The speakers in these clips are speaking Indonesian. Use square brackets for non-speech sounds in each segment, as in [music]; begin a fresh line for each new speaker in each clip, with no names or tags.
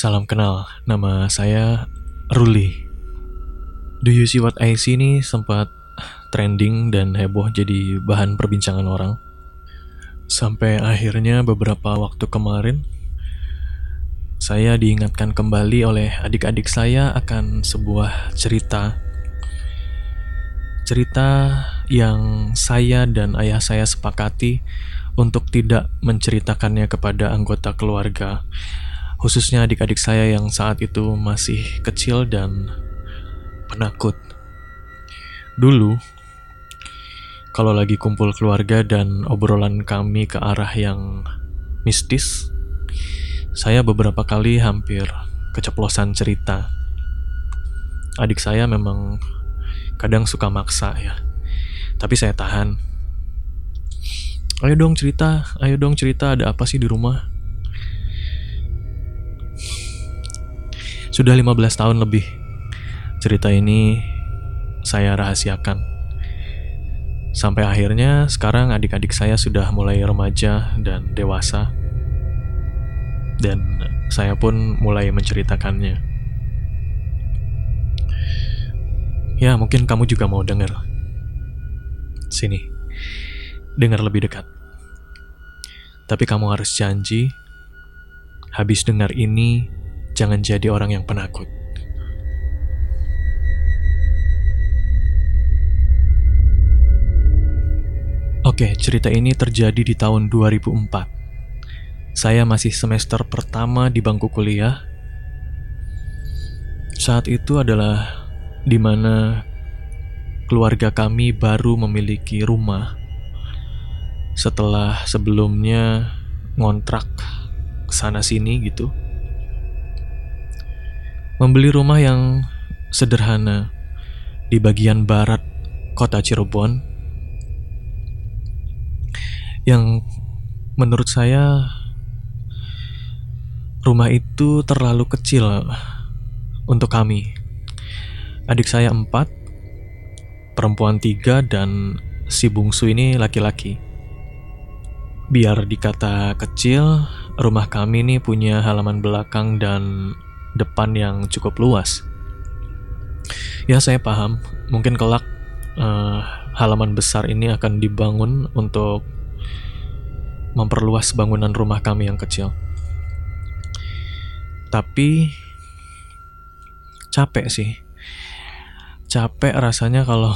Salam kenal. Nama saya Ruli. Do you see what I see ini sempat trending dan heboh jadi bahan perbincangan orang. Sampai akhirnya beberapa waktu kemarin, saya diingatkan kembali oleh adik-adik saya akan sebuah cerita. Cerita yang saya dan ayah saya sepakati untuk tidak menceritakannya kepada anggota keluarga, khususnya adik-adik saya yang saat itu masih kecil dan penakut. Dulu, kalau lagi kumpul keluarga dan obrolan kami ke arah yang mistis, saya beberapa kali hampir keceplosan cerita. Adik saya memang kadang suka maksa ya, tapi saya tahan Ayo dong cerita, ayo dong cerita ada apa sih di rumah? Sudah 15 tahun lebih cerita ini saya rahasiakan. Sampai akhirnya sekarang adik-adik saya sudah mulai remaja dan dewasa. Dan saya pun mulai menceritakannya. Ya, mungkin kamu juga mau dengar. Sini dengar lebih dekat. Tapi kamu harus janji, habis dengar ini, jangan jadi orang yang penakut. Oke, cerita ini terjadi di tahun 2004. Saya masih semester pertama di bangku kuliah. Saat itu adalah di mana keluarga kami baru memiliki rumah setelah sebelumnya ngontrak sana sini gitu. Membeli rumah yang sederhana di bagian barat kota Cirebon yang menurut saya rumah itu terlalu kecil untuk kami. Adik saya empat, perempuan tiga, dan si bungsu ini laki-laki. Biar dikata kecil, rumah kami nih punya halaman belakang dan depan yang cukup luas. Ya saya paham, mungkin kelak uh, halaman besar ini akan dibangun untuk memperluas bangunan rumah kami yang kecil. Tapi capek sih. Capek rasanya kalau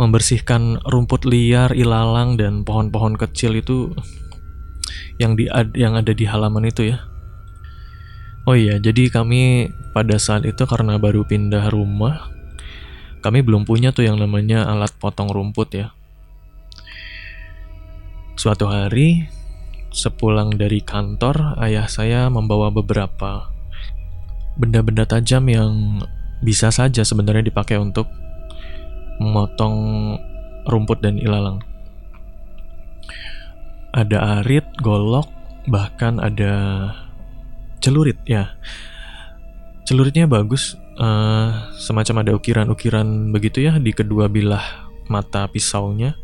membersihkan rumput liar, ilalang dan pohon-pohon kecil itu yang di yang ada di halaman itu ya. Oh iya, jadi kami pada saat itu karena baru pindah rumah, kami belum punya tuh yang namanya alat potong rumput ya. Suatu hari, sepulang dari kantor, ayah saya membawa beberapa benda-benda tajam yang bisa saja sebenarnya dipakai untuk memotong rumput dan ilalang. Ada arit, golok, bahkan ada celurit ya. Celuritnya bagus, uh, semacam ada ukiran-ukiran begitu ya di kedua bilah mata pisaunya.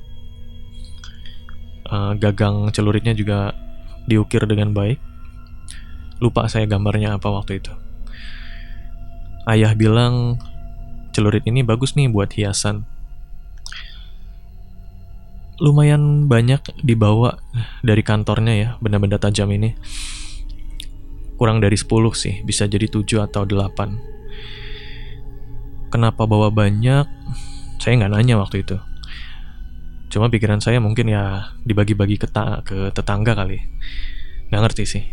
Uh, gagang celuritnya juga diukir dengan baik. Lupa saya gambarnya apa waktu itu. Ayah bilang celurit ini bagus nih buat hiasan. Lumayan banyak dibawa dari kantornya ya, benda-benda tajam ini. Kurang dari 10 sih, bisa jadi 7 atau 8. Kenapa bawa banyak? Saya nggak nanya waktu itu. Cuma pikiran saya mungkin ya dibagi-bagi ke, ke tetangga kali. Nggak ngerti sih.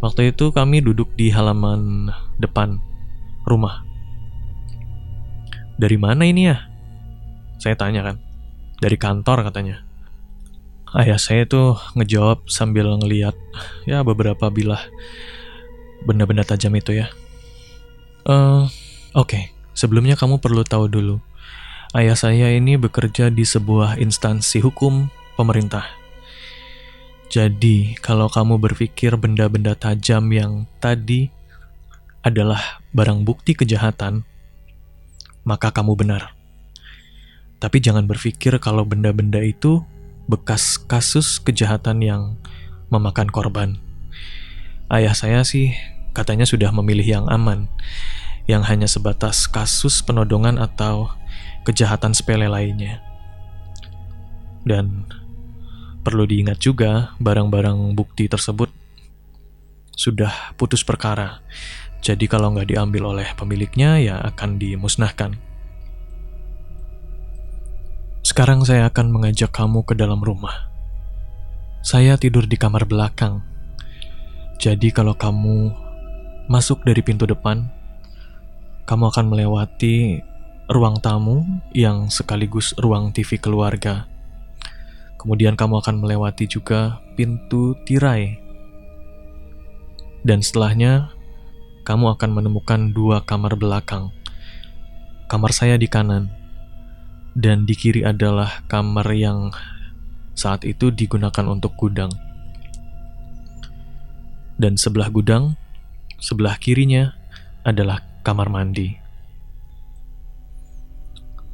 Waktu itu kami duduk di halaman depan rumah dari mana ini ya? Saya tanya kan. Dari kantor katanya. Ayah saya tuh ngejawab sambil ngeliat ya beberapa bilah benda-benda tajam itu ya. Uh, Oke, okay. sebelumnya kamu perlu tahu dulu. Ayah saya ini bekerja di sebuah instansi hukum pemerintah. Jadi, kalau kamu berpikir benda-benda tajam yang tadi adalah barang bukti kejahatan, maka kamu benar. Tapi jangan berpikir kalau benda-benda itu bekas kasus kejahatan yang memakan korban. Ayah saya sih katanya sudah memilih yang aman, yang hanya sebatas kasus penodongan atau kejahatan sepele lainnya. Dan perlu diingat juga, barang-barang bukti tersebut sudah putus perkara. Jadi kalau nggak diambil oleh pemiliknya, ya akan dimusnahkan. Sekarang saya akan mengajak kamu ke dalam rumah. Saya tidur di kamar belakang. Jadi kalau kamu masuk dari pintu depan, kamu akan melewati ruang tamu yang sekaligus ruang TV keluarga. Kemudian kamu akan melewati juga pintu tirai. Dan setelahnya, kamu akan menemukan dua kamar belakang. Kamar saya di kanan, dan di kiri adalah kamar yang saat itu digunakan untuk gudang. Dan sebelah gudang, sebelah kirinya adalah kamar mandi.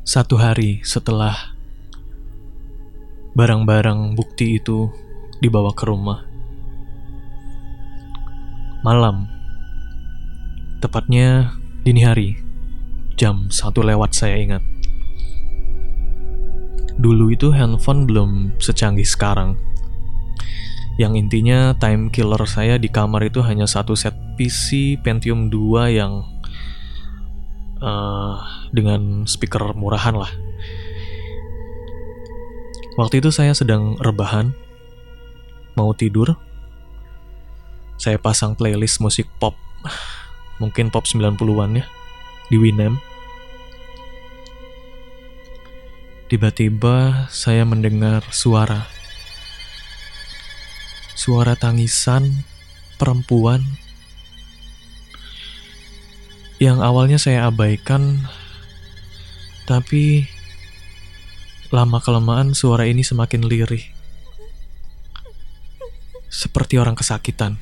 Satu hari setelah barang-barang bukti itu dibawa ke rumah, malam, tepatnya dini hari, jam satu lewat saya ingat. Dulu itu handphone belum secanggih sekarang. Yang intinya time killer saya di kamar itu hanya satu set PC Pentium 2 yang uh, dengan speaker murahan lah. Waktu itu saya sedang rebahan, mau tidur. Saya pasang playlist musik pop, mungkin pop 90-an ya, di Winem. Tiba-tiba saya mendengar suara. Suara tangisan perempuan yang awalnya saya abaikan, tapi lama-kelamaan suara ini semakin lirih, seperti orang kesakitan.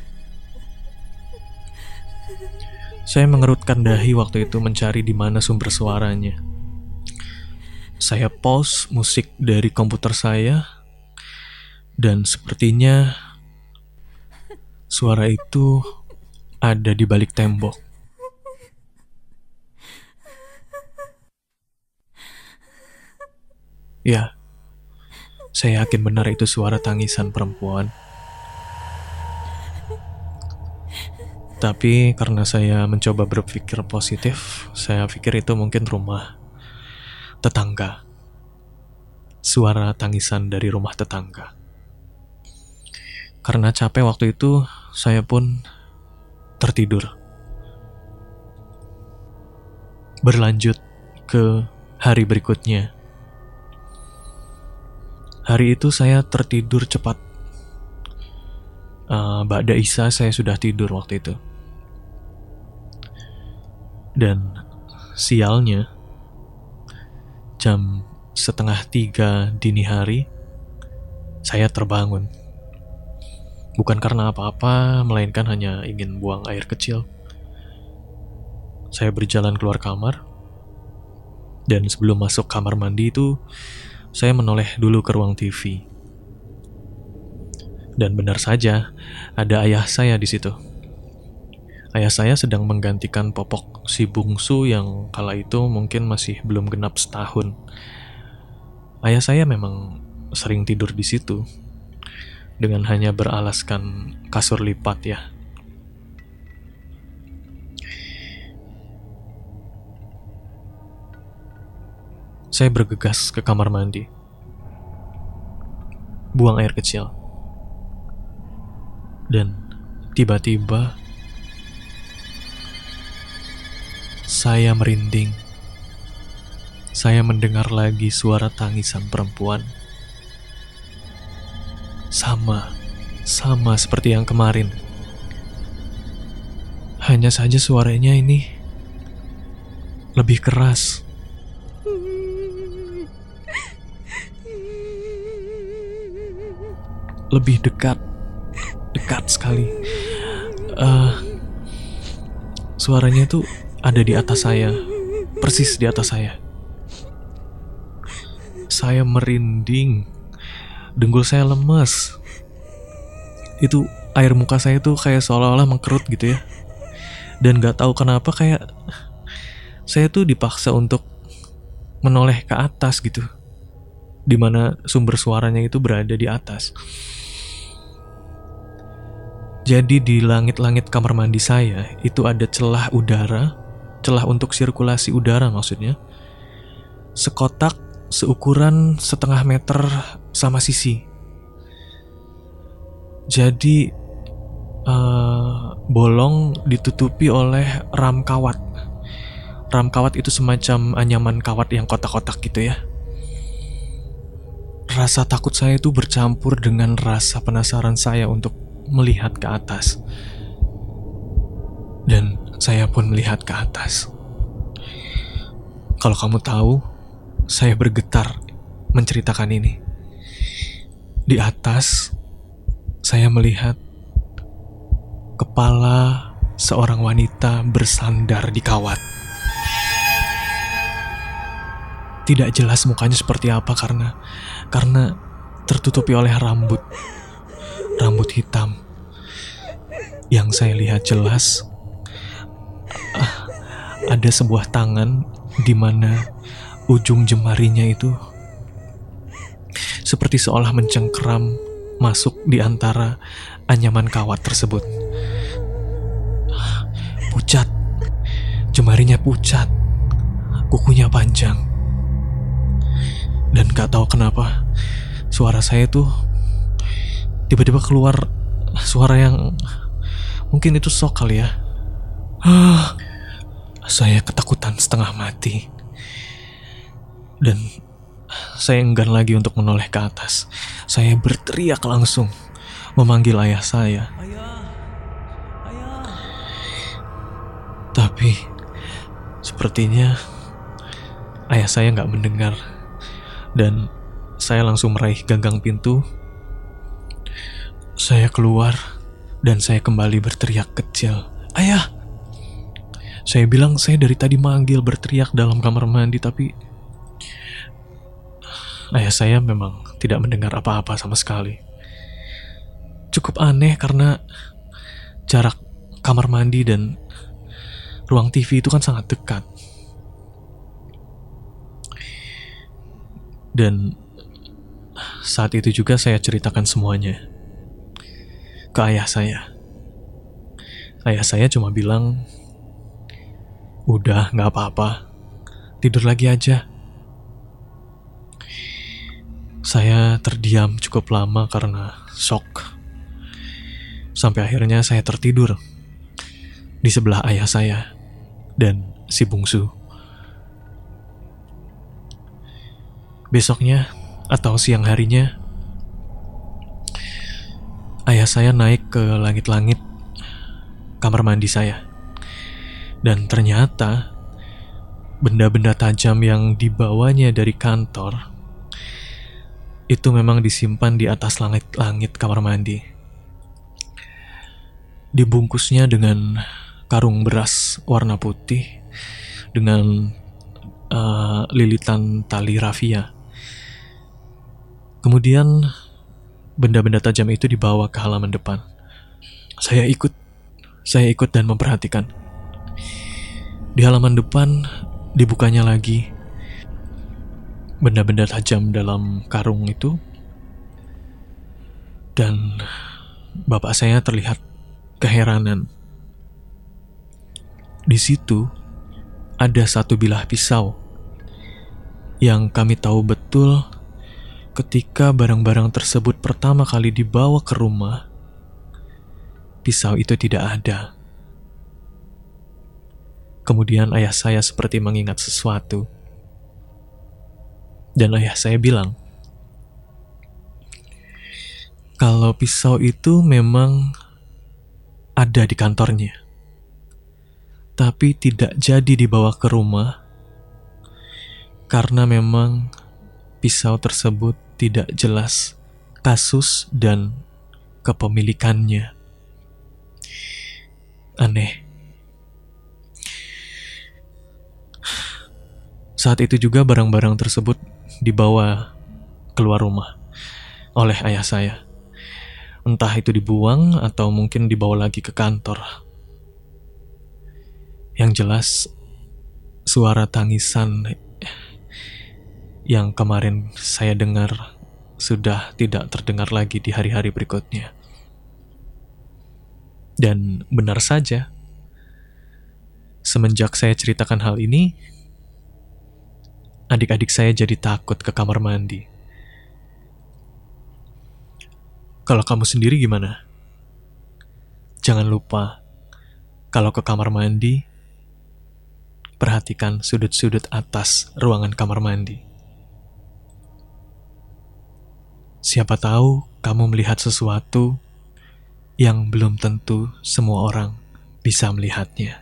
Saya mengerutkan dahi waktu itu mencari di mana sumber suaranya. Saya pause musik dari komputer saya, dan sepertinya suara itu ada di balik tembok. Ya, saya yakin benar itu suara tangisan perempuan. Tapi karena saya mencoba berpikir positif, saya pikir itu mungkin rumah tetangga. Suara tangisan dari rumah tetangga. Karena capek waktu itu, saya pun tertidur. Berlanjut ke hari berikutnya Hari itu saya tertidur cepat. Uh, Ba'da Isa saya sudah tidur waktu itu. Dan sialnya, jam setengah tiga dini hari, saya terbangun. Bukan karena apa-apa, melainkan hanya ingin buang air kecil. Saya berjalan keluar kamar, dan sebelum masuk kamar mandi itu, saya menoleh dulu ke ruang TV. Dan benar saja, ada ayah saya di situ. Ayah saya sedang menggantikan popok si bungsu yang kala itu mungkin masih belum genap setahun. Ayah saya memang sering tidur di situ, dengan hanya beralaskan kasur lipat ya. Saya bergegas ke kamar mandi. Buang air kecil. Dan tiba-tiba saya merinding. Saya mendengar lagi suara tangisan perempuan. Sama, sama seperti yang kemarin. Hanya saja suaranya ini lebih keras. lebih dekat, dekat sekali. Uh, suaranya tuh ada di atas saya, persis di atas saya. Saya merinding, denggul saya lemas. itu air muka saya tuh kayak seolah-olah mengkerut gitu ya. Dan gak tahu kenapa kayak saya tuh dipaksa untuk menoleh ke atas gitu. Di mana sumber suaranya itu berada di atas. Jadi di langit-langit kamar mandi saya itu ada celah udara celah untuk sirkulasi udara maksudnya sekotak seukuran setengah meter sama sisi jadi uh, bolong ditutupi oleh ram kawat ram kawat itu semacam anyaman kawat yang kotak-kotak gitu ya. Rasa takut saya itu bercampur dengan rasa penasaran saya untuk melihat ke atas. Dan saya pun melihat ke atas. Kalau kamu tahu, saya bergetar menceritakan ini. Di atas, saya melihat kepala seorang wanita bersandar di kawat. tidak jelas mukanya seperti apa karena karena tertutupi oleh rambut rambut hitam yang saya lihat jelas ada sebuah tangan di mana ujung jemarinya itu seperti seolah mencengkeram masuk di antara anyaman kawat tersebut. Pucat, jemarinya pucat, kukunya panjang. Dan gak tahu kenapa suara saya tuh tiba-tiba keluar suara yang mungkin itu sok kali ya. [gasps] Saya ketakutan setengah mati. Dan saya enggan lagi untuk menoleh ke atas. Saya berteriak langsung memanggil ayah saya. Ayah, ayah. Tapi sepertinya ayah saya nggak mendengar dan saya langsung meraih gagang pintu. Saya keluar dan saya kembali berteriak kecil. Ayah! Saya bilang saya dari tadi manggil berteriak dalam kamar mandi tapi ayah saya memang tidak mendengar apa-apa sama sekali. Cukup aneh karena jarak kamar mandi dan ruang TV itu kan sangat dekat. Dan saat itu juga saya ceritakan semuanya ke ayah saya. Ayah saya cuma bilang, udah gak apa-apa, tidur lagi aja. Saya terdiam cukup lama karena shock. Sampai akhirnya saya tertidur di sebelah ayah saya dan si bungsu. Besoknya atau siang harinya, ayah saya naik ke langit-langit kamar mandi saya. Dan ternyata benda-benda tajam yang dibawanya dari kantor itu memang disimpan di atas langit-langit kamar mandi. Dibungkusnya dengan karung beras warna putih dengan uh, lilitan tali rafia Kemudian benda-benda tajam itu dibawa ke halaman depan. Saya ikut, saya ikut dan memperhatikan. Di halaman depan dibukanya lagi benda-benda tajam dalam karung itu dan bapak saya terlihat keheranan. Di situ ada satu bilah pisau yang kami tahu betul Ketika barang-barang tersebut pertama kali dibawa ke rumah, pisau itu tidak ada. Kemudian ayah saya seperti mengingat sesuatu. Dan ayah saya bilang, kalau pisau itu memang ada di kantornya, tapi tidak jadi dibawa ke rumah karena memang pisau tersebut tidak jelas kasus dan kepemilikannya. Aneh. Saat itu juga barang-barang tersebut dibawa keluar rumah oleh ayah saya. Entah itu dibuang atau mungkin dibawa lagi ke kantor. Yang jelas, suara tangisan yang kemarin saya dengar sudah tidak terdengar lagi di hari-hari berikutnya. Dan benar saja, semenjak saya ceritakan hal ini, adik-adik saya jadi takut ke kamar mandi. Kalau kamu sendiri gimana? Jangan lupa, kalau ke kamar mandi, perhatikan sudut-sudut atas ruangan kamar mandi. Siapa tahu kamu melihat sesuatu yang belum tentu semua orang bisa melihatnya.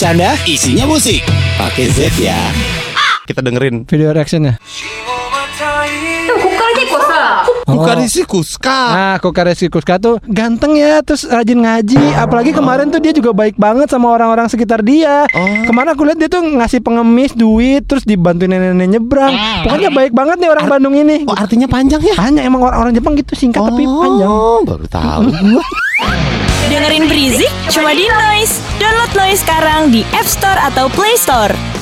bercanda, isinya musik. Pakai Z ya.
Kita dengerin
video reactionnya.
Kukarisi oh. Kuska.
Nah, Kukarisi Kuska tuh ganteng ya, terus rajin ngaji. Apalagi kemarin tuh dia juga baik banget sama orang-orang sekitar dia. Oh. Kemarin aku lihat dia tuh ngasih pengemis duit, terus dibantu nenek-nenek nyebrang. Pokoknya baik banget nih orang Ar Bandung ini.
Oh, artinya panjang ya?
Panjang emang orang-orang Jepang gitu singkat oh, tapi panjang.
Baru tahu. [laughs]
Dengerin Brizik cuma di Noise. Download Noise sekarang di App Store atau Play Store.